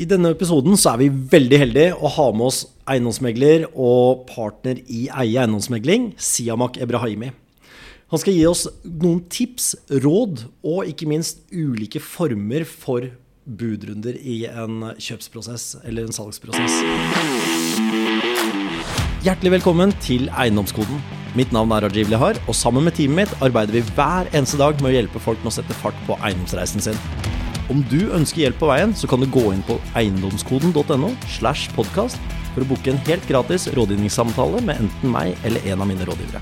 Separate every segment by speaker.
Speaker 1: I denne episoden så er vi veldig heldige å ha med oss eiendomsmegler og partner i Eie eiendomsmegling, Siamak Ebrahimi. Han skal gi oss noen tips, råd og ikke minst ulike former for budrunder i en kjøpsprosess eller en salgsprosess. Hjertelig velkommen til Eiendomskoden. Mitt navn er Rajiv Lihar, og sammen med teamet mitt arbeider vi hver eneste dag med å hjelpe folk med å sette fart på eiendomsreisen sin. Om du ønsker hjelp på veien, så kan du gå inn på eiendomskoden.no slash podkast for å booke en helt gratis rådgivningssamtale med enten meg eller en av mine rådgivere.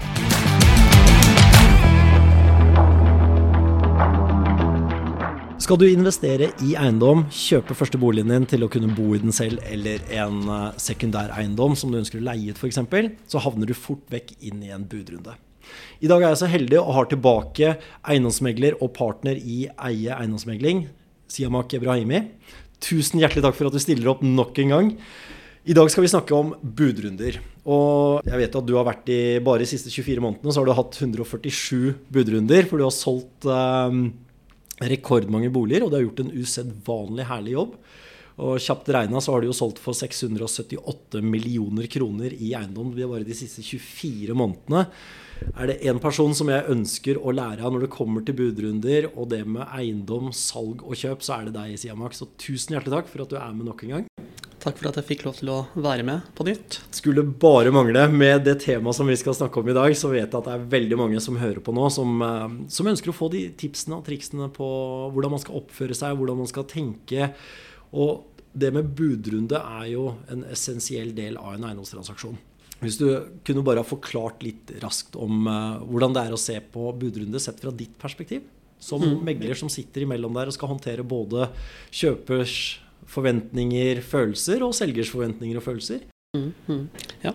Speaker 1: Skal du investere i eiendom, kjøpe første boligen din til å kunne bo i den selv, eller en eh, sekundær eiendom som du ønsker å leie ut f.eks., så havner du fort vekk inn i en budrunde. I dag er jeg så heldig og har tilbake eiendomsmegler og partner i Eie eiendomsmegling, Siamak Ebrahimi. Tusen hjertelig takk for at du stiller opp nok en gang. I dag skal vi snakke om budrunder. Og jeg vet at du har vært i bare de siste 24 månedene så har du hatt 147 budrunder, for du har solgt eh, rekordmange boliger, og du har gjort en usedvanlig herlig jobb. Og kjapt regna så har du jo solgt for 678 millioner kroner i eiendom bare de siste 24 månedene. Er det én person som jeg ønsker å lære av når det kommer til budrunder og det med eiendom, salg og kjøp, så er det deg, Siamak. Så tusen hjertelig takk for at du er med nok en gang.
Speaker 2: Takk for at jeg fikk lov til å være med på nytt.
Speaker 1: Skulle bare mangle. Med det temaet som vi skal snakke om i dag, så vet jeg at det er veldig mange som hører på nå, som, eh, som ønsker å få de tipsene og triksene på hvordan man skal oppføre seg, hvordan man skal tenke. Og det med budrunde er jo en essensiell del av en eiendomstransaksjon. Hvis du kunne bare ha forklart litt raskt om uh, hvordan det er å se på budrunde sett fra ditt perspektiv, som mm. megler som sitter imellom der og skal håndtere både kjøpers forventninger, følelser og selgers forventninger og følelser.
Speaker 2: Mm. Ja.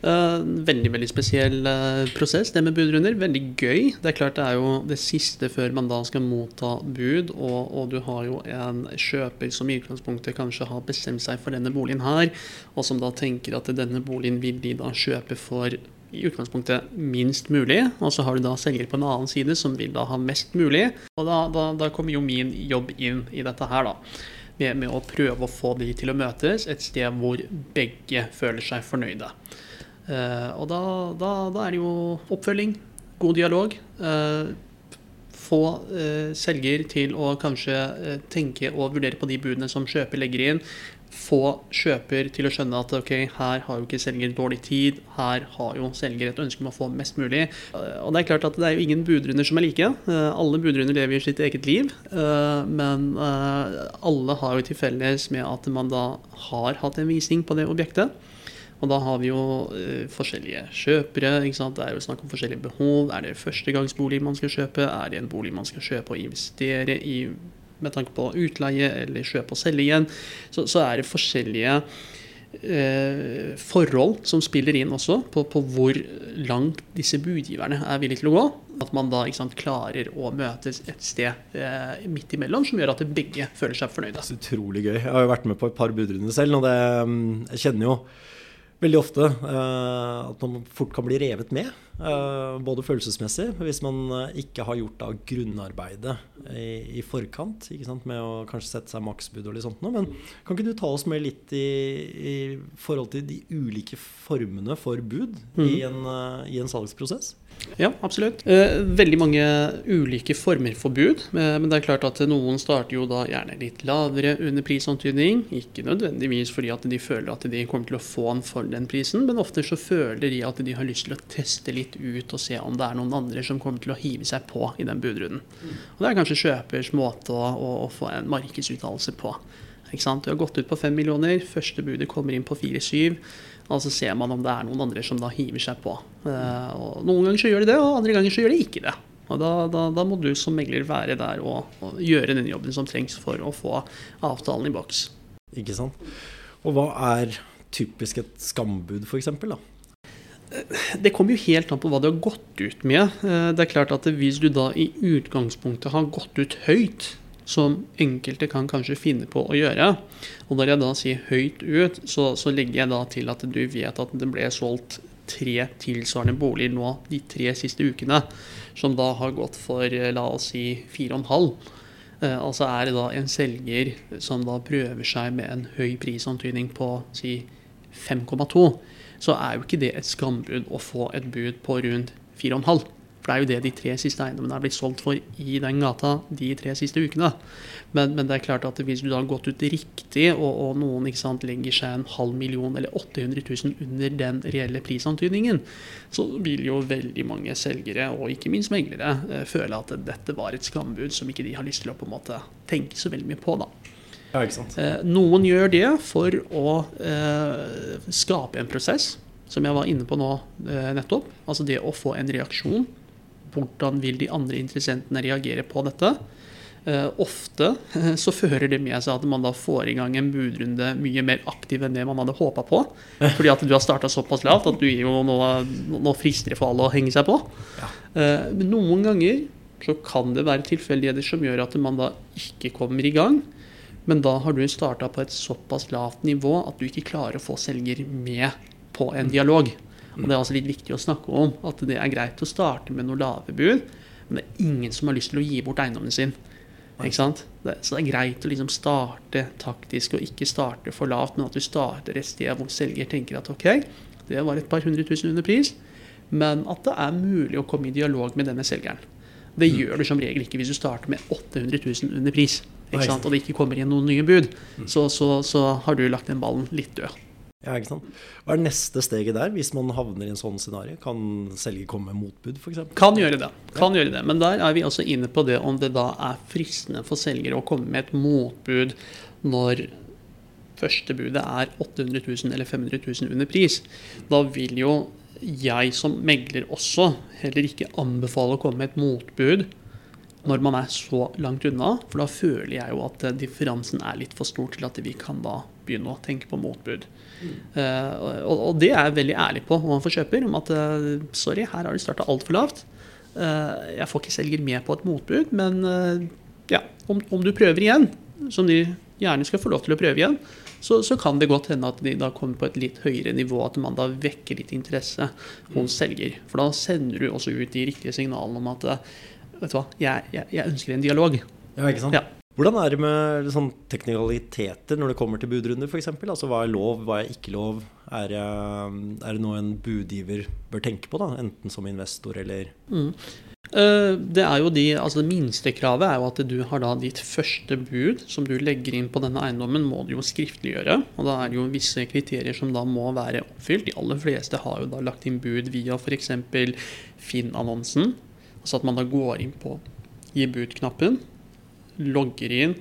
Speaker 2: Uh, veldig veldig spesiell uh, prosess, det med budrunder. Veldig gøy. Det er klart det er jo det siste før man da skal motta bud, og, og du har jo en kjøper som i utgangspunktet kanskje har bestemt seg for denne boligen her, og som da tenker at denne boligen vil de da kjøpe for i utgangspunktet minst mulig, og så har du da selger på en annen side som vil da ha mest mulig. Og da, da, da kommer jo min jobb inn i dette her, da med, med, å prøve å få de til å møtes et sted hvor begge føler seg fornøyde. Uh, og da, da, da, er det jo oppfølging, god dialog. Uh, få uh, selger til å kanskje tenke og vurdere på de budene som kjøper legger inn få kjøper til å skjønne at ok, her har jo ikke selger dårlig tid, her har jo selger et ønske om å få mest mulig. Eh, og det er klart at det er jo ingen budrunder som er like. Eh, alle budrunder lever i sitt eget liv. Eh, men alle har jo til felles med at man da har hatt en visning på det objektet. Og da har vi jo forskjellige kjøpere. Det er jo snakk om forskjellige behov. Er det førstegangsbolig man skal kjøpe? Er det en bolig man skal kjøpe og investere i med tanke på utleie eller kjøp og selge igjen, så, så er det forskjellige eh, forhold som spiller inn også på, på, hvor langt disse budgiverne er villige til å gå. At man da sant, klarer å møtes et sted eh, midt imellom, som gjør at begge føler seg fornøyde.
Speaker 1: Det er utrolig gøy. Jeg har jo vært med på et par budrunder selv, og det, jeg kjenner jo veldig ofte eh, at man fort kan bli revet med. Eh, både følelsesmessig, hvis man eh, ikke har gjort da grunnarbeidet i, i forkant. med å kanskje sette seg maksbud og litt sånt. Men kan ikke du ta oss med litt i, i forhold til de ulike formene for bud mm. i, en, i en salgsprosess?
Speaker 2: Ja, absolutt. Eh, veldig mange ulike former for bud. Eh, men det er klart at noen starter jo da gjerne litt lavere under prisantydning. Ikke nødvendigvis fordi at de føler at de kommer til å få den for den prisen, men ofte så føler de at de har lyst til å teste litt ut og se om det er noen andre som kommer til å hive seg på i den budrunden. Og Det er kanskje kjøpers måte å, å, å få en markedsuttalelse på. Ikke sant? Du har gått ut på fem millioner, første budet kommer inn på fire-syv. Og så ser man om det er noen andre som da hiver seg på. Uh, og Noen ganger så gjør de det, og andre ganger så gjør de ikke det. Og da, da, da må du som megler være der og, og, gjøre den jobben som trengs for å få avtalen i boks.
Speaker 1: Ikke sant. Og hva er typisk et skambud, f.eks.?
Speaker 2: Det kommer jo helt an på hva du har gått ut med. Eh, det er klart at Hvis du da i utgangspunktet har gått ut høyt, som enkelte kan kanskje finne på å gjøre. Og når jeg da sier høyt ut, så, så legger jeg da til at du vet at det ble solgt tre tilsvarende boliger nå de tre siste ukene, som da har gått for la oss si fire og en halv. Eh, altså er det da en selger som da prøver seg med en høy prisantydning på si 5,2, så er jo ikke det et skambud å få et bud på rundt 4,5. For det er jo det de tre siste eiendommene er blitt solgt for i den gata de tre siste ukene. Men, men, det er klart at hvis du da har gått ut riktig, og, og noen sant, legger seg en halv million eller 800 000 under den reelle prisantydningen, så vil jo veldig mange selgere, og ikke minst meglere, eh, føle at dette var et skambud som ikke de har lyst til å på en måte tenke så veldig mye på. da.
Speaker 1: Ja, ikke sant?
Speaker 2: Eh, noen gjør det for å eh, skape en prosess, som jeg var inne på nå eh, nettopp. Altså det å få en reaksjon. Hvordan vil de andre interessentene reagere på dette? Ofte så fører det med seg at man da får i gang en budrunde mye mer aktiv enn det man hadde håpa på. Fordi at du har starta såpass lavt at du gir jo nå, nå frister for alle å henge seg på. Ja. Men noen ganger så kan det være tilfeldigheter som gjør at man da ikke kommer i gang. Men da har du starta på et såpass lavt nivå at du ikke klarer å få selger med på en dialog. Og Det er altså litt viktig å snakke om at det er greit å starte med noe lave bud, men det er ingen som har lyst til å gi bort eiendommen sin. Ikke sant? Så det er greit å liksom starte taktisk og ikke starte for lavt, men at du starter et sted hvor selger tenker at ok, det var et par hundre tusen under pris, men at det er mulig å komme i dialog med denne selgeren. Det mm. gjør du som regel ikke hvis du starter med 800 000 under pris? Og det ikke kommer inn noen nye bud. Mm. Så, så, så har du lagt den ballen litt død.
Speaker 1: Ja, ikke sant? Hva er neste steget der, hvis man havner i en sånn scenario? Kan selger komme med motbud, f.eks.?
Speaker 2: Kan gjøre det. Kan ja. gjøre det. Men der er vi også inne på det om det da er fristende for selger å komme med et motbud når første budet er 800 000 eller 500 000 under pris. Da vil jo jeg som megler også heller ikke anbefale å komme med et motbud når man er så langt unna. For da føler jeg jo at differansen er litt for stor til at vi kan da begynne å tenke på motbud. Mm. Uh, og, og, det er jeg veldig ærlig på overfor kjøper. Om at uh, sorry, her har du starta altfor lavt. Uh, jeg får ikke selger med på et motbud, men ja, om, om, du prøver igjen, som de gjerne skal få lov til å prøve igjen, så, så, kan det godt hende at de da kommer på et litt høyere nivå, at man da vekker litt interesse hos selger. For da sender du også ut de riktige signalene om at vet du hva, jeg, jeg, jeg ønsker en dialog.
Speaker 1: Ja, ikke sant? Ja. Hvordan er det med sånn teknikaliteter når det kommer til budrunder f.eks.? Altså, hva er lov, hva er ikke lov? Er, er, det noe en budgiver bør tenke på, da? enten som investor eller mm.
Speaker 2: Eh, det er jo de, altså det minste kravet er jo at du har da ditt første bud som du legger inn på denne eiendommen, må du jo skriftliggjøre. Og da er det jo visse kriterier som da må være oppfylt. De aller fleste har jo da lagt inn bud via f.eks. Finn-annonsen. Altså at man da går inn på gi bud-knappen logger inn,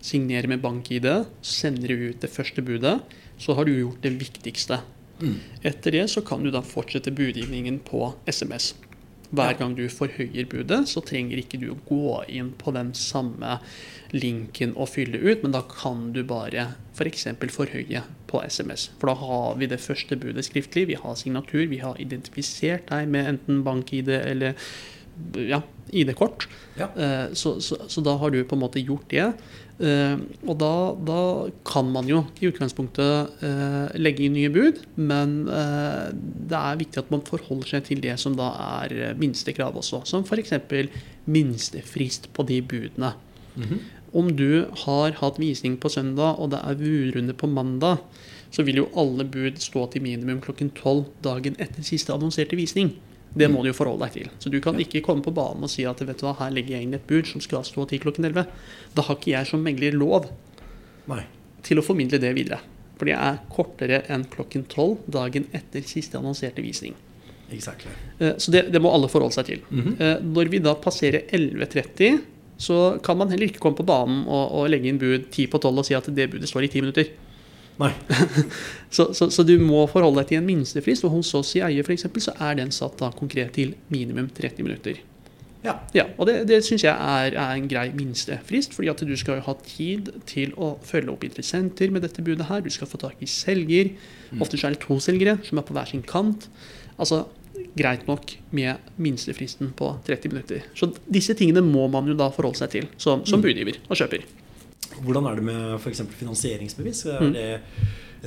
Speaker 2: signerer med bank-ID, sender ut det første budet, så har du gjort det viktigste. Mm. Etter det så kan du da fortsette budgivningen på SMS. Hver gang du forhøyer budet, så trenger ikke du å gå inn på den samme linken og fylle ut, men da kan du bare f.eks. For forhøye på SMS. For da har vi det første budet skriftlig, vi har signatur, vi har identifisert deg med enten bank-ID eller ja, ID-kort. Ja. Eh, så, så, så, da har du på en måte gjort det. Eh, og da, da kan man jo i utgangspunktet eh, legge inn nye bud, men det er viktig at man forholder seg til det som da er minstekrav også, som f.eks. minstefrist på de budene. Mm -hmm. Om du har hatt visning på søndag, og det er budrunde på mandag, så vil jo alle bud stå til minimum klokken tolv dagen etter siste annonserte visning. Det må du jo forholde deg til. Så du kan ikke komme på banen og si at vet du hva, her legger jeg inn et bud som skal stå til klokken 11. Da har ikke jeg som megler lov Nei. til å formidle det videre. For det er kortere enn klokken 12 dagen etter siste annonserte visning.
Speaker 1: Exactly.
Speaker 2: Eh, så det, det, må alle forholde seg til. Mm -hmm. Når vi da passerer 11.30, så kan man heller ikke komme på banen og, og legge inn bud 10 på 12 og si at det budet står i 10 minutter.
Speaker 1: Nei.
Speaker 2: så, så, så, du må forholde deg til en minstefrist, og hos oss i Eie f.eks. så er den satt da konkret til minimum 30 minutter.
Speaker 1: Ja.
Speaker 2: ja og det, det syns jeg er, er, en grei minstefrist, fordi at du skal jo ha tid til å følge opp interessenter med dette budet her. Du skal få tak i selger. Mm. Ofte er det to selgere som er på hver sin kant. Altså, greit nok med minstefristen på 30 minutter. Så disse tingene må man jo da forholde seg til som, som mm. budgiver og kjøper.
Speaker 1: Hvordan er det med f.eks. finansieringsbevis? Er mm. det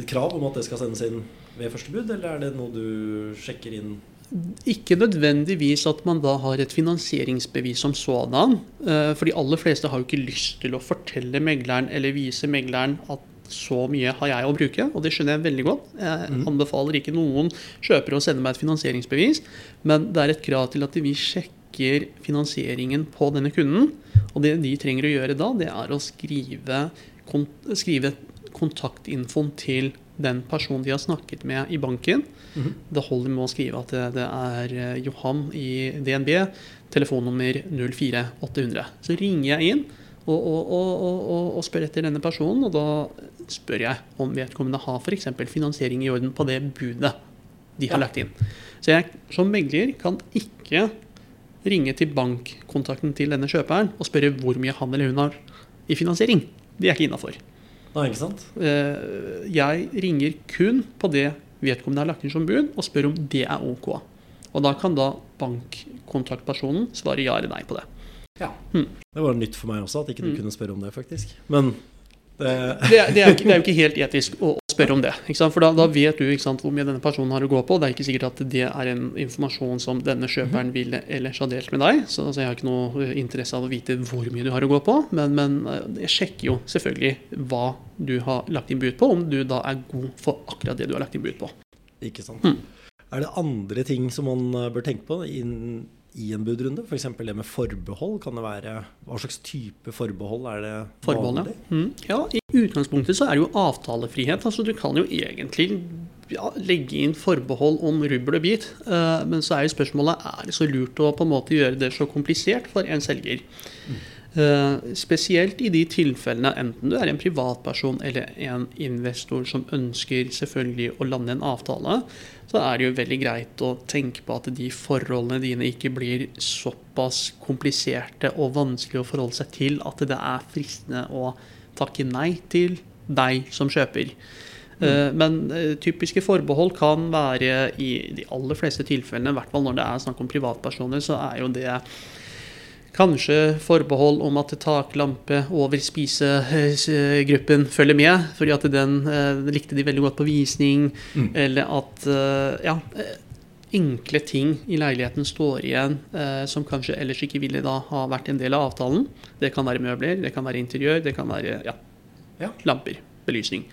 Speaker 1: et krav om at det skal sendes inn ved første bud, eller er det noe du sjekker inn
Speaker 2: Ikke nødvendigvis at man da har et finansieringsbevis som sådan. eh, For de aller fleste har jo ikke lyst til å fortelle megleren eller vise megleren at så mye har jeg å bruke, og det skjønner jeg veldig godt. Jeg anbefaler ikke noen kjøpere å sende meg et finansieringsbevis, men det er et krav til at vi sjekker finansieringen på denne kunden. Og det de trenger å gjøre da, det er å skrive, kont skrive kontaktinfoen til den personen de har snakket med i banken. Det holder med å skrive at det, det er eh, Johan i DNB, telefonnummer 04800. Så ringer jeg inn og, og, og, og, og spør etter denne personen, og da spør jeg om vedkommende har f.eks. finansiering i orden på det budet de har
Speaker 1: Ja.
Speaker 2: lagt inn. Så jeg som megler kan ikke ringe til bankkontakten til denne kjøperen og spørre hvor mye han eller hun har i finansiering. Det er ikke innafor. Eh, Jeg ringer kun på det vedkommende har lagt inn som bud, og spør om det er OK. Og da kan da bankkontaktpersonen svare ja eller nei på det.
Speaker 1: Ja.
Speaker 2: Hmm.
Speaker 1: Det var nytt for meg også, at ikke du
Speaker 2: Mm.
Speaker 1: kunne spørre om det, faktisk. Men det
Speaker 2: Det, er- det, er, det er jo ikke helt etisk å, spørre om det. Ikke sant? For da, da vet du sant, hvor mye denne personen har å gå på. Det er ikke sikkert at det er en informasjon som denne kjøperen ville ellers ha delt med deg. Så altså, jeg har ikke noe eh, interesse av å vite hvor mye du har å gå på. Men, men eh, jeg sjekker jo selvfølgelig hva du har lagt inn bud på, om du da er god for akkurat det du har lagt inn bud på.
Speaker 1: Ikke sant.
Speaker 2: Mm.
Speaker 1: Er det andre ting som man eh, bør tenke på inn, i en budrunde? F.eks. det med forbehold. Kan det være, hva slags type forbehold er det
Speaker 2: Forbehold,
Speaker 1: vanlig?
Speaker 2: ja. Mm. ja. I utgangspunktet så er det jo avtalefrihet. altså Du kan jo egentlig ja, legge inn forbehold om rubbel og bit. eh, men så er jo spørsmålet er det så lurt å på en måte gjøre det så komplisert for en selger. Eh, spesielt i de tilfellene enten du er en privatperson eller en investor som ønsker selvfølgelig å lande en avtale, så er det jo veldig greit å tenke på at de forholdene dine ikke blir såpass kompliserte og vanskelig å forholde seg til at det er fristende å takke nei til deg som kjøper. Mm. Men eh, typiske forbehold kan være i de aller fleste tilfellene, i hvert fall når det er snakk om privatpersoner, så er jo det Kanskje forbehold om at taklampe over spisegruppen følger med, fordi at den eh, likte de veldig godt på visning,
Speaker 1: Mm.
Speaker 2: eller at eh, ja, eh, enkle ting i leiligheten står igjen eh, som kanskje ellers ikke ville da ha vært en del av avtalen. Det kan være møbler, det kan være interiør, det kan være ja,
Speaker 1: Ja.
Speaker 2: lamper, belysning.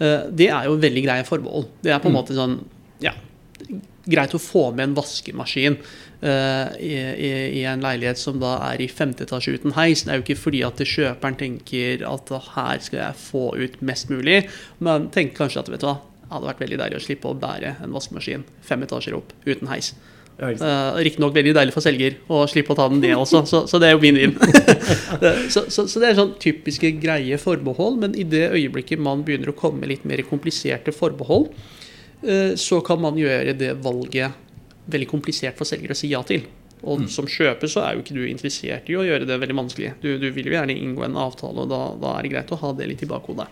Speaker 2: Eh, det er jo veldig greie forbehold. Det er på en
Speaker 1: Mm.
Speaker 2: måte sånn ja, greit å få med en vaskemaskin eh, i, i, i en leilighet som da er i femte etasje uten heis. Det er jo ikke fordi at kjøperen tenker at her skal jeg få ut mest mulig, men tenker kanskje at vet du hva, det hadde vært veldig deilig å slippe å bære en vaskemaskin fem etasjer opp uten heis.
Speaker 1: Ja?
Speaker 2: Uh, Riktignok veldig deilig for selger å slippe å ta den ned også, så, så det er jo vinn-vinn. så, så, så det er sånn typiske greie forbehold, men i det øyeblikket man begynner å komme med litt mer kompliserte forbehold, uh, så kan man gjøre det valget veldig komplisert for selger å si ja til. Og som kjøper så er jo ikke du interessert i å gjøre det veldig vanskelig. Du, du vil jo gjerne inngå en avtale, og da, da er det greit å ha det litt i bakhodet.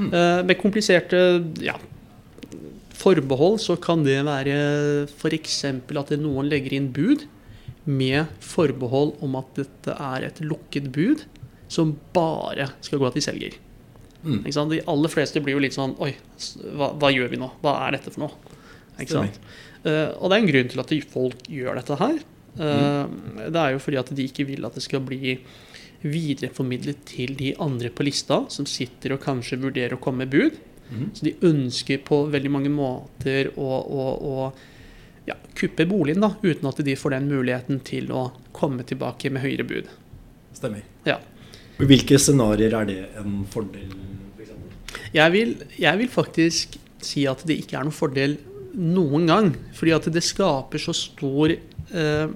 Speaker 2: Eh, med kompliserte ja, forbehold så kan det være f.eks. at noen legger inn bud med forbehold om at dette er et lukket bud som bare skal gå til selger.
Speaker 1: Mm.
Speaker 2: De aller fleste blir jo litt sånn Oi, hva, hva gjør vi nå? Hva er dette for noe? Eh, og det er en grunn til at folk gjør dette her. Eh, Det er jo fordi at de ikke vil at det skal bli videreformidlet til de andre på lista, som sitter og kanskje vurderer å komme med bud.
Speaker 1: Mhm.
Speaker 2: Så de ønsker på veldig mange måter å, å, å ja, kuppe boligen, da, uten at de får den muligheten til å komme tilbake med høyere bud.
Speaker 1: Stemmer.
Speaker 2: Ja.
Speaker 1: Hvilke scenarioer er det en fordel? For?
Speaker 2: Jeg vil, jeg vil faktisk si at det ikke er noen fordel noen gang. Fordi at det skaper så stor eh,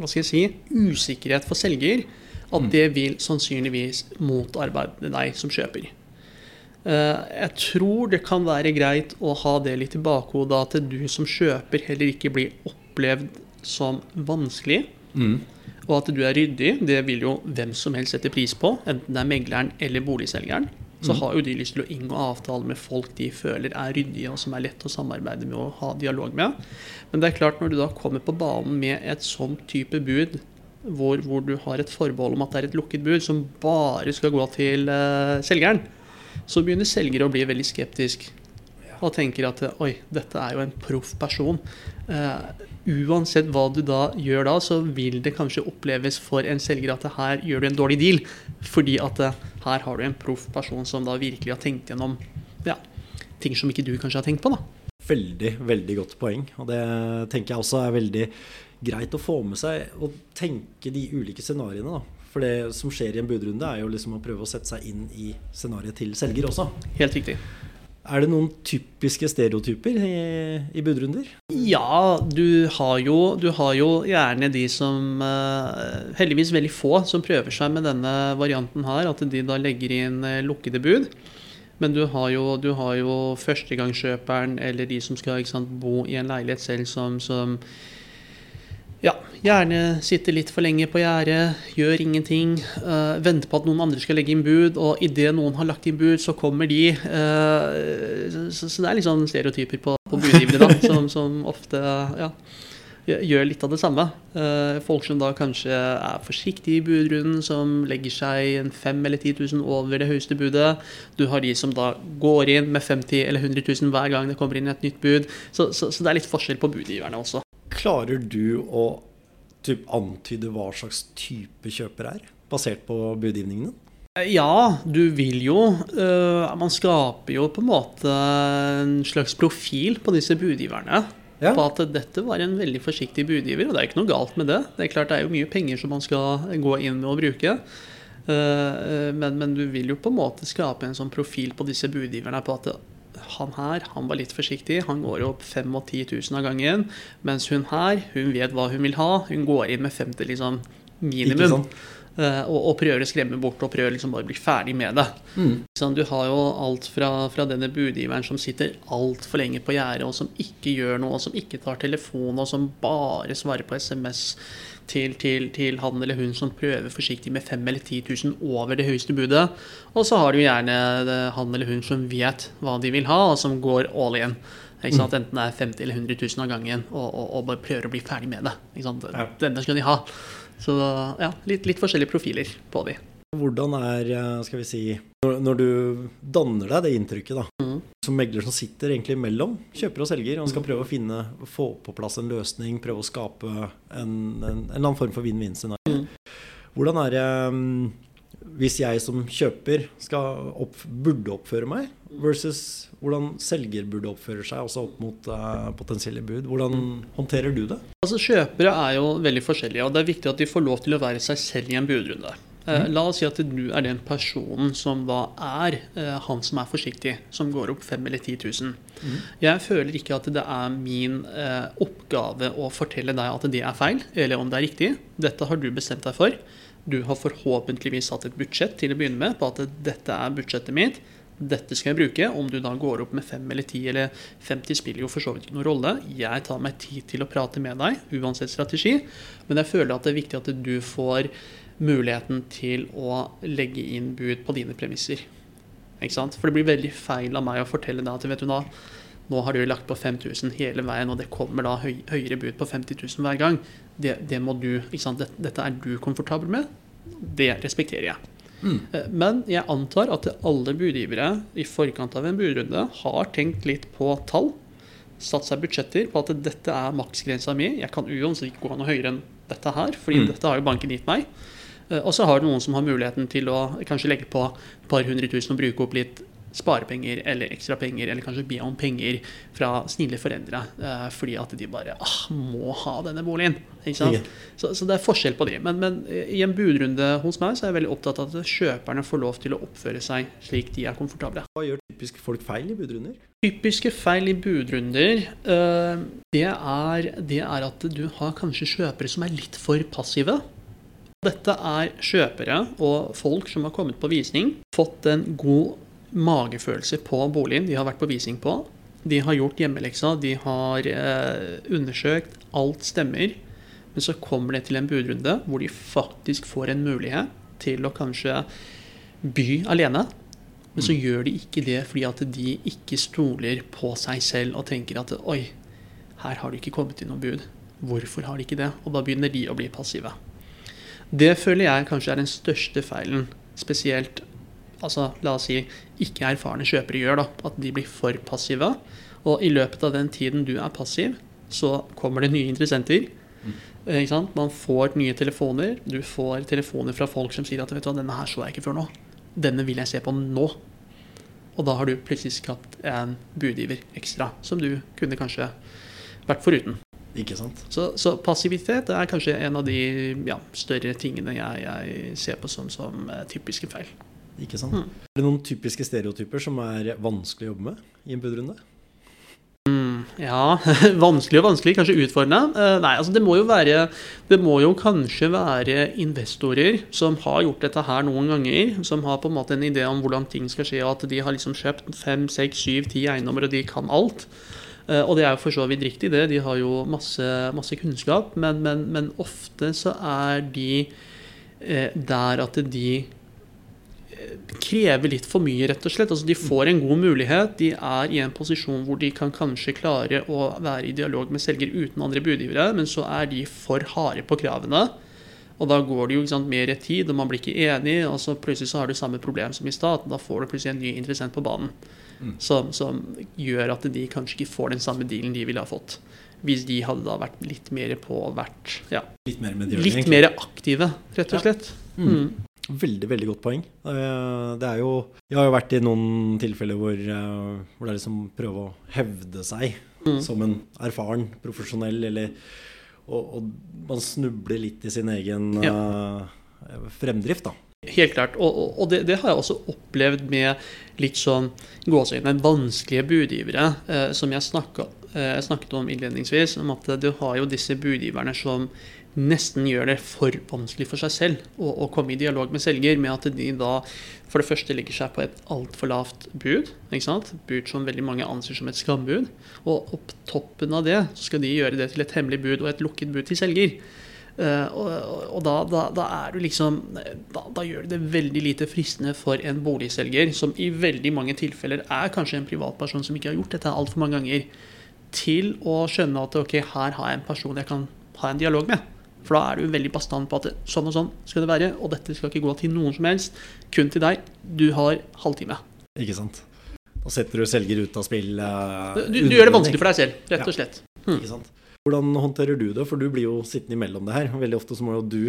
Speaker 2: hva skal jeg si, usikkerhet for selger at
Speaker 1: Mm.
Speaker 2: det vil sannsynligvis motarbeide deg som kjøper. Eh, jeg tror det kan være greit å ha det litt i bakhodet at du som kjøper heller ikke blir opplevd som vanskelig.
Speaker 1: Mm.
Speaker 2: Og at du er ryddig, det vil jo hvem som helst sette pris på, enten det er megleren eller boligselgeren. Så
Speaker 1: Mm.
Speaker 2: har jo de lyst til å inngå avtaler med folk de føler er ryddige, og som er lett å samarbeide med og ha dialog med. Men det er klart, når du da kommer på banen med et sånn type bud, hvor, hvor du har et forbehold om at det er et lukket bud som bare skal gå til uh, selgeren, så begynner selger å bli veldig skeptisk. Og tenker at oi, dette er jo en proff person. Eh, uansett hva du da gjør da, så vil det kanskje oppleves for en selger at her gjør du en dårlig deal. Fordi at eh, her har du en proff person som da virkelig har tenkt gjennom ja, ting som ikke du kanskje har tenkt på. da.
Speaker 1: Veldig, veldig godt poeng. Og det tenker jeg også er veldig greit å få med seg Å tenke de ulike scenarioene. da. For det som skjer i en budrunde, er jo liksom å prøve å sette seg inn i scenarioet til selger også.
Speaker 2: Helt riktig.
Speaker 1: Er det noen typiske stereotyper i, i budrunder?
Speaker 2: Ja, du har, jo, du har jo gjerne de som uh, Heldigvis veldig få som prøver seg med denne varianten her. At de da legger inn uh, lukkede bud. Men du har jo, du har jo førstegangskjøperen eller de som skal sant, bo i en leilighet selv, som, som ja, gjerne sitte litt for lenge på gjerdet, gjør ingenting. Uh, venter på at noen andre skal legge inn bud, og idet noen har lagt inn bud, så kommer de. Uh, så, så, det er litt sånn stereotyper på, på budgivere da, som, som, ofte ja, gjør litt av det samme. Uh, folk som da kanskje er forsiktige i budrunden, som legger seg en 5 eller 10 000 over det høyeste budet. Du har de som da går inn med 50 eller 100 000 hver gang det kommer inn et nytt bud. Så, så, så det er litt forskjell på budgiverne også.
Speaker 1: Klarer du å typ, antyde hva slags type kjøper er, basert på budgivningene?
Speaker 2: Ja, du vil jo. Uh, man skaper jo på en måte en slags profil på disse budgiverne. Ja. På at dette var en veldig forsiktig budgiver, og det er ikke noe galt med det. Det er klart det er jo mye penger som man skal gå inn med og bruke. Uh, men, men, du vil jo på en måte skape en sånn profil på disse budgiverne på at han her han var litt forsiktig. Han går opp 5 og 10 000 av gangen. Mens hun her, hun vet hva hun vil ha. Hun går inn med 50 liksom, minimum. Uh, og, og, prøver å skremme bort og prøver liksom bare å bli ferdig med det. Mm. Sånn, du har jo alt fra, fra denne budgiveren som sitter altfor lenge på gjerdet, og som ikke gjør noe, og som ikke tar telefon, og som bare svarer på SMS til, til, til, han eller hun som prøver forsiktig med 5 eller 10 000 over det høyeste budet. Og så har du gjerne han eller hun som vet hva de vil ha, og som går all in. Mm. Enten det er 50 eller 100 000 av gangen, og, og, og, bare prøver å bli ferdig med det. Denne skal de ha. Så ja, litt, litt forskjellige profiler på de.
Speaker 1: Hvordan er, eh, skal vi si Når, når du danner deg det inntrykket, da, mm. som megler som sitter egentlig mellom kjøper og selger, og skal prøve å finne, få på plass en løsning, prøve å skape en, en, en eller annen form for vinn-vinn-scenario. Mm. Hvordan er det mm, hvis jeg som kjøper opp, burde oppføre meg, versus hvordan selger burde oppføre seg, også opp mot uh, potensielle bud. Hvordan håndterer du det?
Speaker 2: Altså Kjøpere er jo veldig forskjellige, og det er viktig at de får lov til å være seg selv i en budrunde. Eh, la oss si at du er den personen som da er eh, han som er forsiktig, som går opp 5000 eller 10 000. Mm. Jeg føler ikke at det er min eh, oppgave å fortelle deg at det er feil, eller om det er riktig. Dette har du bestemt deg for. Du har forhåpentligvis hatt et budsjett til å begynne med på at dette er budsjettet mitt. Dette skal jeg bruke. Om du da går opp med 5 eller 10 eller 50 spiller jo for så vidt ikke noen rolle. Jeg tar meg tid til å prate med deg, uansett strategi. Men jeg føler at det er viktig at du får muligheten til å legge inn bud på dine premisser. For det blir veldig feil av meg å fortelle deg at vet du da, nå har du lagt på 5000 hele veien, og det kommer da høy, høyere bud på 50 000 hver gang. Det, det må du? Dette, dette er du komfortabel med. Det respekterer jeg. Mm. Eh, men jeg antar at alle budgivere i forkant av en budrunde har tenkt litt på tall. Satt seg budsjetter på at dette er maksgrensa mi. Jeg kan uansett ikke gå noe høyere enn dette her, fordi mm. dette har jo banken gitt meg. Eh, og så har du noen som har muligheten til å kanskje legge på et par hundre tusen og bruke opp litt sparepenger eller ekstra penger, eller kanskje be om penger fra snille foreldre eh, fordi at de bare ah, må ha denne boligen. Så, så, det er forskjell på de. Men, men, i en budrunde hos meg så er jeg veldig opptatt av at kjøperne får lov til å oppføre seg slik de er komfortable.
Speaker 1: Hva gjør typisk folk feil i budrunder?
Speaker 2: Typiske feil i budrunder, det, er, det er at du har kanskje kjøpere som er litt for passive. Dette er kjøpere og folk som har kommet på visning, fått en god magefølelse på boligen de har vært på visning på. De har gjort hjemmeleksa, de har eh, undersøkt, alt stemmer. Men så kommer det til en budrunde hvor de faktisk får en mulighet til å kanskje by alene. Men så mm. gjør de ikke det fordi at de ikke stoler på seg selv og tenker at oi, her har det ikke kommet inn noe bud. Hvorfor har de ikke det? Og da begynner de å bli passive. Det føler jeg kanskje er den største feilen, spesielt altså, la oss si, ikke erfarne kjøpere gjør. da, At de blir for passive. Og i løpet av den tiden du er passiv, så kommer det nye interessenter. Mm. Ikke sant? Man får nye telefoner. Du får telefoner fra folk som sier at vet du hva, denne her så jeg ikke før nå. Denne vil jeg se på nå. Og da har du plutselig skapt en budgiver ekstra, som du kunne kanskje vært foruten.
Speaker 1: Ikke sant?
Speaker 2: Så, så passivitet er kanskje en av de ja, større tingene jeg, jeg ser på som, som eh, typiske feil.
Speaker 1: Ikke sant?
Speaker 2: Mm.
Speaker 1: Er det noen typiske stereotyper som er vanskelig å jobbe med i en budrunde?
Speaker 2: Ja, vanskelig og vanskelig, kanskje utfordrende. Eh, nei, altså det må jo være Det må jo kanskje være investorer som har gjort dette her noen ganger. Som har på en måte en idé om hvordan ting skal skje, og at de har liksom kjøpt fem, seks, syv, ti eiendommer, og de kan alt. Eh, Og det er jo for så vidt riktig, det. De har jo masse, masse kunnskap. Men, men, men ofte så er de eh, der at de eh, krever litt for mye, rett og slett. Altså, de får en god mulighet. De er i en posisjon hvor de kan kanskje klare å være i dialog med selger uten andre budgivere, men så er de for harde på kravene. Og da går det jo sant, mer tid, og man blir ikke enig, og så plutselig så har du samme problem som i stad. Da får du plutselig en ny interessent på banen som, som gjør at de kanskje ikke får den samme dealen de ville ha fått. Hvis de hadde da vært litt mer på vært ja,
Speaker 1: Litt mer medgjørlig,
Speaker 2: litt mer aktive, rett og slett.
Speaker 1: Mm.
Speaker 2: Mm.
Speaker 1: Veldig, veldig godt poeng. Eh, Det er jo Jeg har jo vært i noen tilfeller hvor, eh, hvor det er liksom prøve å hevde seg
Speaker 2: Mm.
Speaker 1: som en erfaren profesjonell, eller og, og man snubler litt i sin egen eh, fremdrift, da.
Speaker 2: Helt klart. Og, og, det, det har jeg også opplevd med litt sånn gåseøyne vanskelige budgivere, eh, som jeg snakket, eh, snakket om innledningsvis. Om at du har jo disse budgiverne som nesten gjør det for vanskelig for seg selv å, å komme i dialog med selger, med at de da for det første legger seg på et altfor lavt bud. ikke sant? Bud som veldig mange anser som et skambud. Og på toppen av det så skal de gjøre det til et hemmelig bud og et lukket bud til selger. Eh, og og da, da, da er du liksom da, da gjør det det veldig lite fristende for en boligselger, som i veldig mange tilfeller er kanskje en privatperson som ikke har gjort dette altfor mange ganger, til å skjønne at ok, her har jeg en person jeg kan ha en dialog med. For da er du veldig bastant på at sånn og sånn skal det være, og dette skal ikke gå til noen som helst, kun til deg. Du har halvtime.
Speaker 1: Ikke sant? Da setter du selger ut av spill. Uh,
Speaker 2: Du, du gjør det vanskelig for deg selv, rett og slett.
Speaker 1: Ikke sant? Hvordan håndterer du det? For du blir jo sittende imellom det her. Veldig ofte så må jo du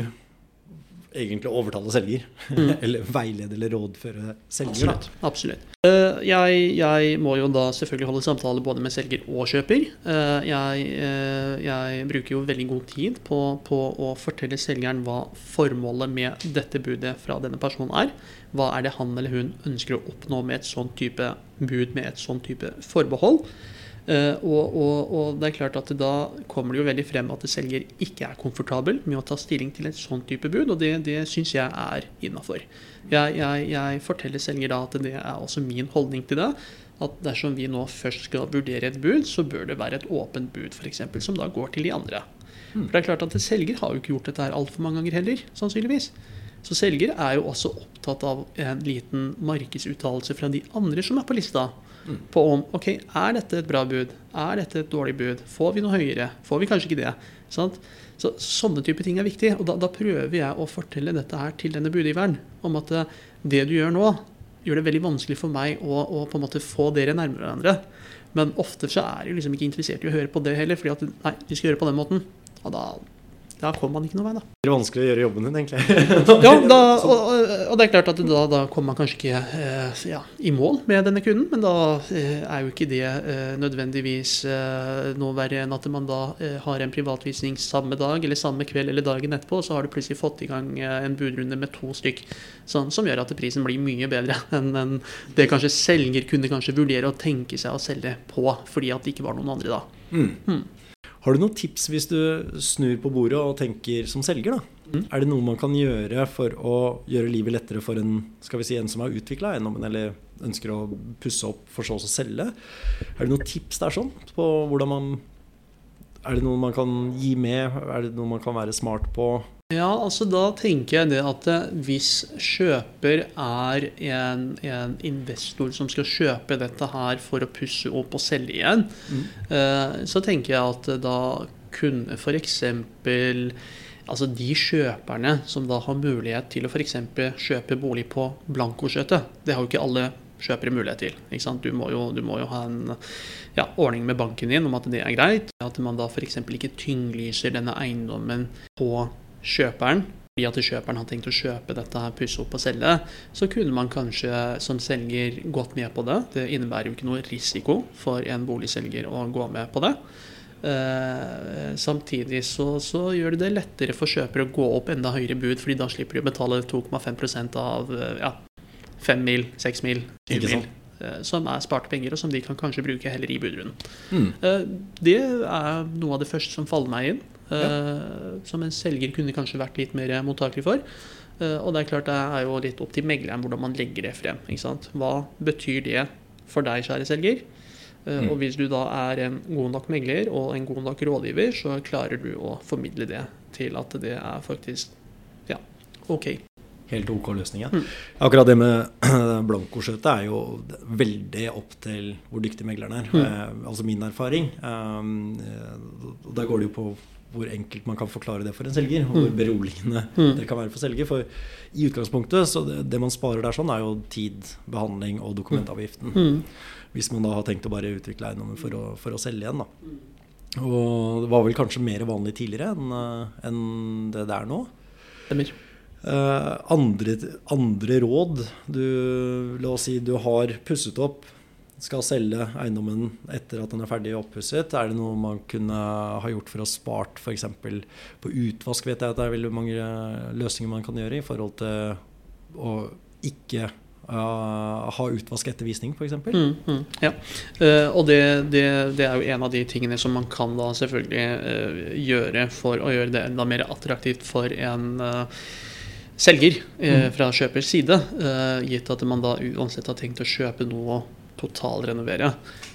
Speaker 1: egentlig overtale selger. eller veilede eller rådføre selger.
Speaker 2: Absolutt. absolutt. Eh, jeg, jeg må jo da selvfølgelig holde samtale både med selger og kjøper. Eh, jeg, eh, jeg bruker jo veldig god tid på, på å fortelle selgeren hva formålet med dette budet fra denne personen er. Hva er det han eller hun ønsker å oppnå med et sånt type bud, med et sånt type forbehold. Eh, og, og, og det er klart at da kommer det jo veldig frem at selger ikke er komfortabel med å ta stilling til et sånn type bud, og det, det syns jeg er innafor. Jeg, jeg, jeg forteller selger da at det er også min holdning til det. At dersom vi nå først skal vurdere et bud, så bør det være et åpent bud, f.eks., som da går til de andre. For det er klart at Selger har jo ikke gjort dette her altfor mange ganger heller, sannsynligvis. Så selger er jo også opptatt av en liten markedsuttalelse fra de andre som er på lista. På om ok, er dette et bra bud? Er dette et dårlig bud? Får vi noe høyere? Får vi kanskje ikke det? Sant? Så Sånne type ting er viktig. Og da, da prøver jeg å fortelle dette her til denne budgiveren. Om at eh, det du gjør nå, gjør det veldig vanskelig for meg å, å på en måte få dere nærmere hverandre. Men ofte så er de liksom ikke interessert i å høre på det heller, fordi at nei, vi skal gjøre det på den måten. Og da, da kommer man ikke noe vei, da.
Speaker 1: Det blir vanskelig å gjøre jobben din, egentlig.
Speaker 2: Ja, da, og, og- det er klart at da, da kommer man kanskje ikke eh, ja, i mål med denne kunden, men da eh, er jo ikke det eh, nødvendigvis noe verre enn at man da har en privatvisning samme dag eller samme kveld eller dagen etterpå, og så har du plutselig fått i gang en budrunde med to stykk, sånn, som gjør at prisen blir mye bedre enn en det kanskje selger kunne kanskje vurdere å tenke seg å selge på, fordi at det ikke var noen andre da.
Speaker 1: Mm. Har du noen tips hvis du snur på bordet og tenker som selger? da?
Speaker 2: Mm.
Speaker 1: Er det noe man kan gjøre for å gjøre livet lettere for en, skal vi si, en som har utvikla eiendommen, eller ønsker å pusse opp for så å selge? Er det noen tips der sånn på hvordan man Er det noe man kan gi med? Er det noe man kan være smart på?
Speaker 2: Ja, altså da tenker jeg det at eh, hvis kjøper er en, en investor som skal kjøpe dette her for å pusse opp og selge igjen, mm. så tenker jeg at da kunne f.eks. Altså de kjøperne som da har mulighet til å f.eks. kjøpe bolig på blankoskjøtet. Det har jo ikke alle kjøpere mulighet til. Ikke sant? Du, må jo, du må jo ha en ja, ordning med banken din om at det er greit. At man da f.eks. ikke tynglyser denne eiendommen på kjøperen. Fordi at kjøperen har tenkt å kjøpe dette, her, pusse opp og selge, så kunne man kanskje som selger gått med på det. Det innebærer jo ikke noe risiko for en boligselger å gå med på det. Eh, samtidig så, så, gjør det det lettere for kjøpere å gå opp enda høyere bud, fordi da slipper de å betale 2,5 av ja, 5 mil, 6 mil, 20 mil. Eh, som er sparte penger, og som de kan kanskje bruke heller i budrunden. Mm. Eh, det er noe av det første som faller meg inn. Ja. Eh, som en selger kunne kanskje vært litt mer mottakelig for. Eh, og det er klart det er jo litt opp til megleren hvordan man legger det frem. Hva betyr det for deg, kjære selger? Eh, mm. Og hvis du da er en god nok megler og en god nok rådgiver, så klarer du å formidle det til at det er faktisk ja, OK.
Speaker 1: Helt OK løsning. Ja. Mm. Akkurat det med blankoskjøtet er jo veldig opp til hvor dyktig megleren er. Mm. Eh, altså min erfaring. Um, der går det jo på hvor enkelt man kan forklare det for en selger, og hvor mm. beroligende mm. det kan være for selger. For i utgangspunktet, så det, det, man sparer der sånn, er jo tid, behandling og dokumentavgiften. Mm. mm. Hvis man da har tenkt å bare utvikle eiendommen for å, for å selge igjen, da. Og det var vel kanskje mer vanlig tidligere enn eh, en det det er nå.
Speaker 2: Stemmer.
Speaker 1: Uh, andre, andre, råd du, La oss si du har pusset opp skal selge eiendommen etter at den er ferdig oppusset? Er det noe man kunne ha gjort for å spart f.eks. på utvask? vet jeg at det er veldig mange løsninger man kan gjøre i forhold til å ikke uh, ha utvask etter visning, f.eks.
Speaker 2: Mm, mm, ja. Uh, og det, det, det, er jo en av de tingene som man kan da selvfølgelig uh, gjøre for å gjøre det enda mer attraktivt for en selger mm. fra kjøpers side, gitt at man da uansett har tenkt å kjøpe noe totalrenovere,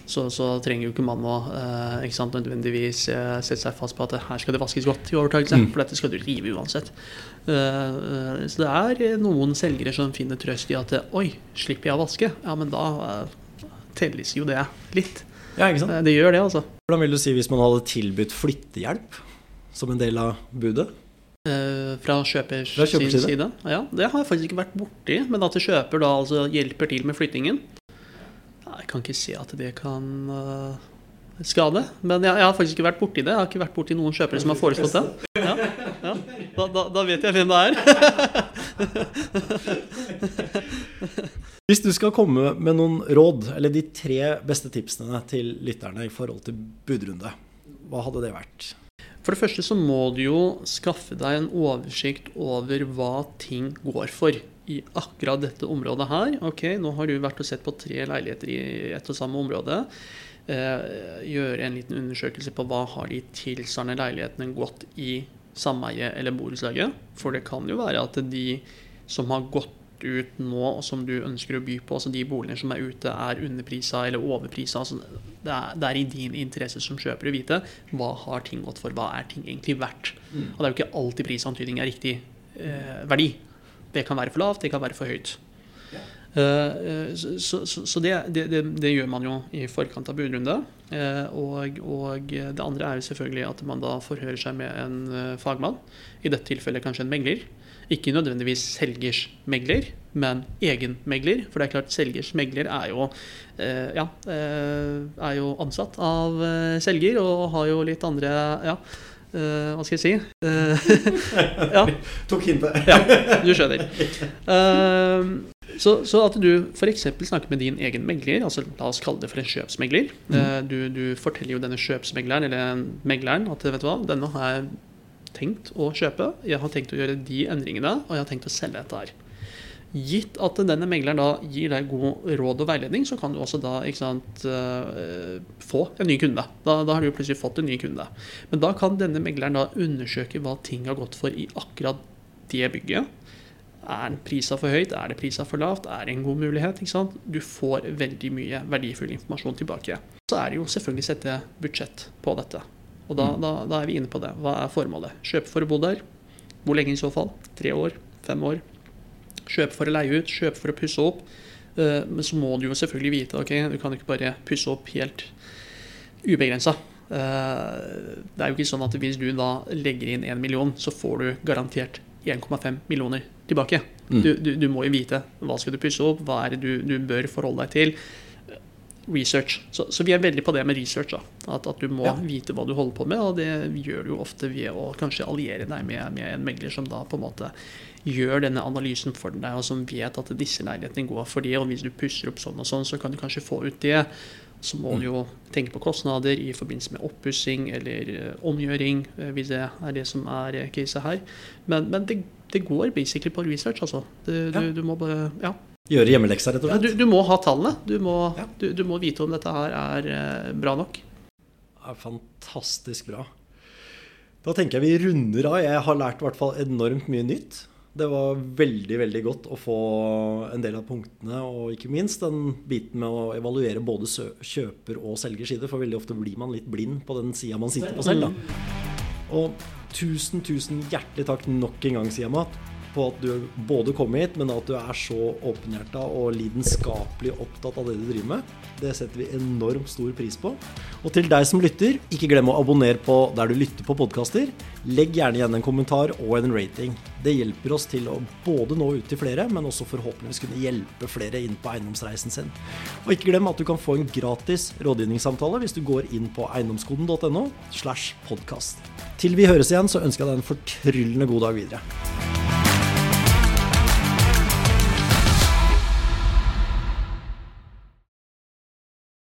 Speaker 2: så, så trenger jo ikke man å eh, ikke sant, nødvendigvis eh, sette seg fast på at her skal det vaskes godt i overtakelse, mm. for dette skal du rive uansett. Uh, så det er noen selgere som finner trøst i at oi, slipper jeg å vaske? Ja, men da uh, telles jo det litt.
Speaker 1: Ja, ikke sant?
Speaker 2: Uh, det gjør det, altså.
Speaker 1: Hvordan vil du si hvis man hadde tilbudt flyttehjelp som en del av budet?
Speaker 2: fra kjøpers, fra kjøpers side? side? Ja, det har jeg faktisk ikke vært borti. Men at kjøper da altså hjelper til med flyttingen, jeg kan ikke se at det kan uh, skade. Men jeg, jeg, har faktisk ikke vært borti det. Jeg har ikke vært borti noen kjøpere som har foreslått det. Ja, ja. Da, da, da, vet jeg hvem det er.
Speaker 1: Hvis du skal komme med noen råd, eller de tre beste tipsene til lytterne i forhold til budrunde, hva hadde det vært?
Speaker 2: For det første så må du jo skaffe deg en oversikt over hva ting går for i akkurat dette området her. Ok, nå har du vært og sett på tre leiligheter i ett og samme område. Eh, gjøre en liten undersøkelse på hva har de tilsvarende leilighetene gått i sameie eller borettslaget. For det kan jo være at de som har gått ut nå, og som du ønsker å by på, altså de boligene som er ute, er underprisa eller overprisa. Altså det, er, det, er, i din interesse som kjøper å vite hva har ting gått for, hva er ting egentlig verdt. Mm. Og det er jo ikke alltid prisantydning er riktig eh, verdi. Det kan være for lavt, det kan være for høyt. Uh, så, så, så det, det, det, gjør man jo i forkant av budrunde. Uh, og, og, det andre er jo selvfølgelig at man da forhører seg med en fagmann. I dette tilfellet kanskje en megler. Ikke nødvendigvis selgers megler, men egen megler. For det er klart, selgers megler er jo, ja, er jo ansatt av selger og har jo litt andre ja, hva skal jeg si?
Speaker 1: Uh, ja. Tok hintet.
Speaker 2: ja, du skjønner. Uh, så, så, at du f.eks. snakker med din egen megler, altså la oss kalle det for en kjøpsmegler. Mm. Du, du, forteller jo denne kjøpsmegleren eller megleren at vet du hva, denne har jeg tenkt å kjøpe. Jeg har tenkt å gjøre de endringene, og jeg har tenkt å selge dette her. Gitt at denne megleren da gir deg god råd og veiledning, så kan du også da sant, uh, få en ny kunde. Da, da, har du plutselig fått en ny kunde. Men da kan denne megleren da undersøke hva ting har gått for i akkurat det bygget. Er prisa for høyt? Er det prisa for lavt? Er det en god mulighet? Du får veldig mye verdifull informasjon tilbake. Så er det jo selvfølgelig sette budsjett på dette. Og da, mm. da, da er vi inne på det. Hva er formålet? Kjøpe for å bo der. Hvor lenge i så fall? Tre år? Fem år? Kjøpe for å leie ut, kjøpe for å pusse opp. Eh, men så må du jo selvfølgelig vite ok, du kan ikke bare pusse opp helt ubegrensa. Eh, det er jo ikke sånn at hvis du da legger inn én million, så får du garantert 1,5 millioner tilbake.
Speaker 1: Mm.
Speaker 2: Du, du, du, må jo vite hva skal du pusse opp, hva er det du, du bør forholde deg til. Research. Så, så, vi er veldig på det med research. At, at du må
Speaker 1: Ja.
Speaker 2: vite hva du holder på med, og det gjør du jo ofte ved å kanskje alliere deg med, med en megler som da på en måte gjør denne analysen for deg, og som vet at disse leilighetene går for det, og hvis du pusser opp sånn og sånn, så kan du kanskje få ut det. Så må du jo tenke på kostnader i forbindelse med oppussing eller eh, omgjøring, eh, hvis det er det som er eh, caset her. Men, men det, det går basically på research, altså. Det,
Speaker 1: Ja.
Speaker 2: du, du må bare Ja.
Speaker 1: Gjøre hjemmeleksa, rett og
Speaker 2: ja du,
Speaker 1: slett.
Speaker 2: du må ha tallene. Du må,
Speaker 1: Ja.
Speaker 2: du, du må vite om dette her er eh, bra nok.
Speaker 1: Det er fantastisk bra. Da tenker jeg vi runder av. Jeg har lært i hvert fall enormt mye nytt. Det var veldig veldig godt å få en del av punktene, og ikke minst den biten med å evaluere både kjøper og selgers side, for veldig ofte blir man litt blind på den sida man sitter på selv. da. Og tusen, tusen hjertelig takk nok en gang, Siamat, på at du både kom hit, men at du er så åpenhjerta og lidenskapelig opptatt av det du driver med. Det setter vi enormt stor pris på. Og til deg som lytter, ikke glem å abonnere på der du lytter på podkaster. Legg gjerne igjen en kommentar og en rating. Det hjelper oss til å både nå ut til flere, men også forhåpentligvis kunne hjelpe flere inn på eiendomsreisen sin. Og ikke glem at du kan få en gratis rådgivningssamtale hvis du går inn på eiendomskoden.no slash podkast. Til vi høres igjen, så ønsker jeg deg en fortryllende god dag videre.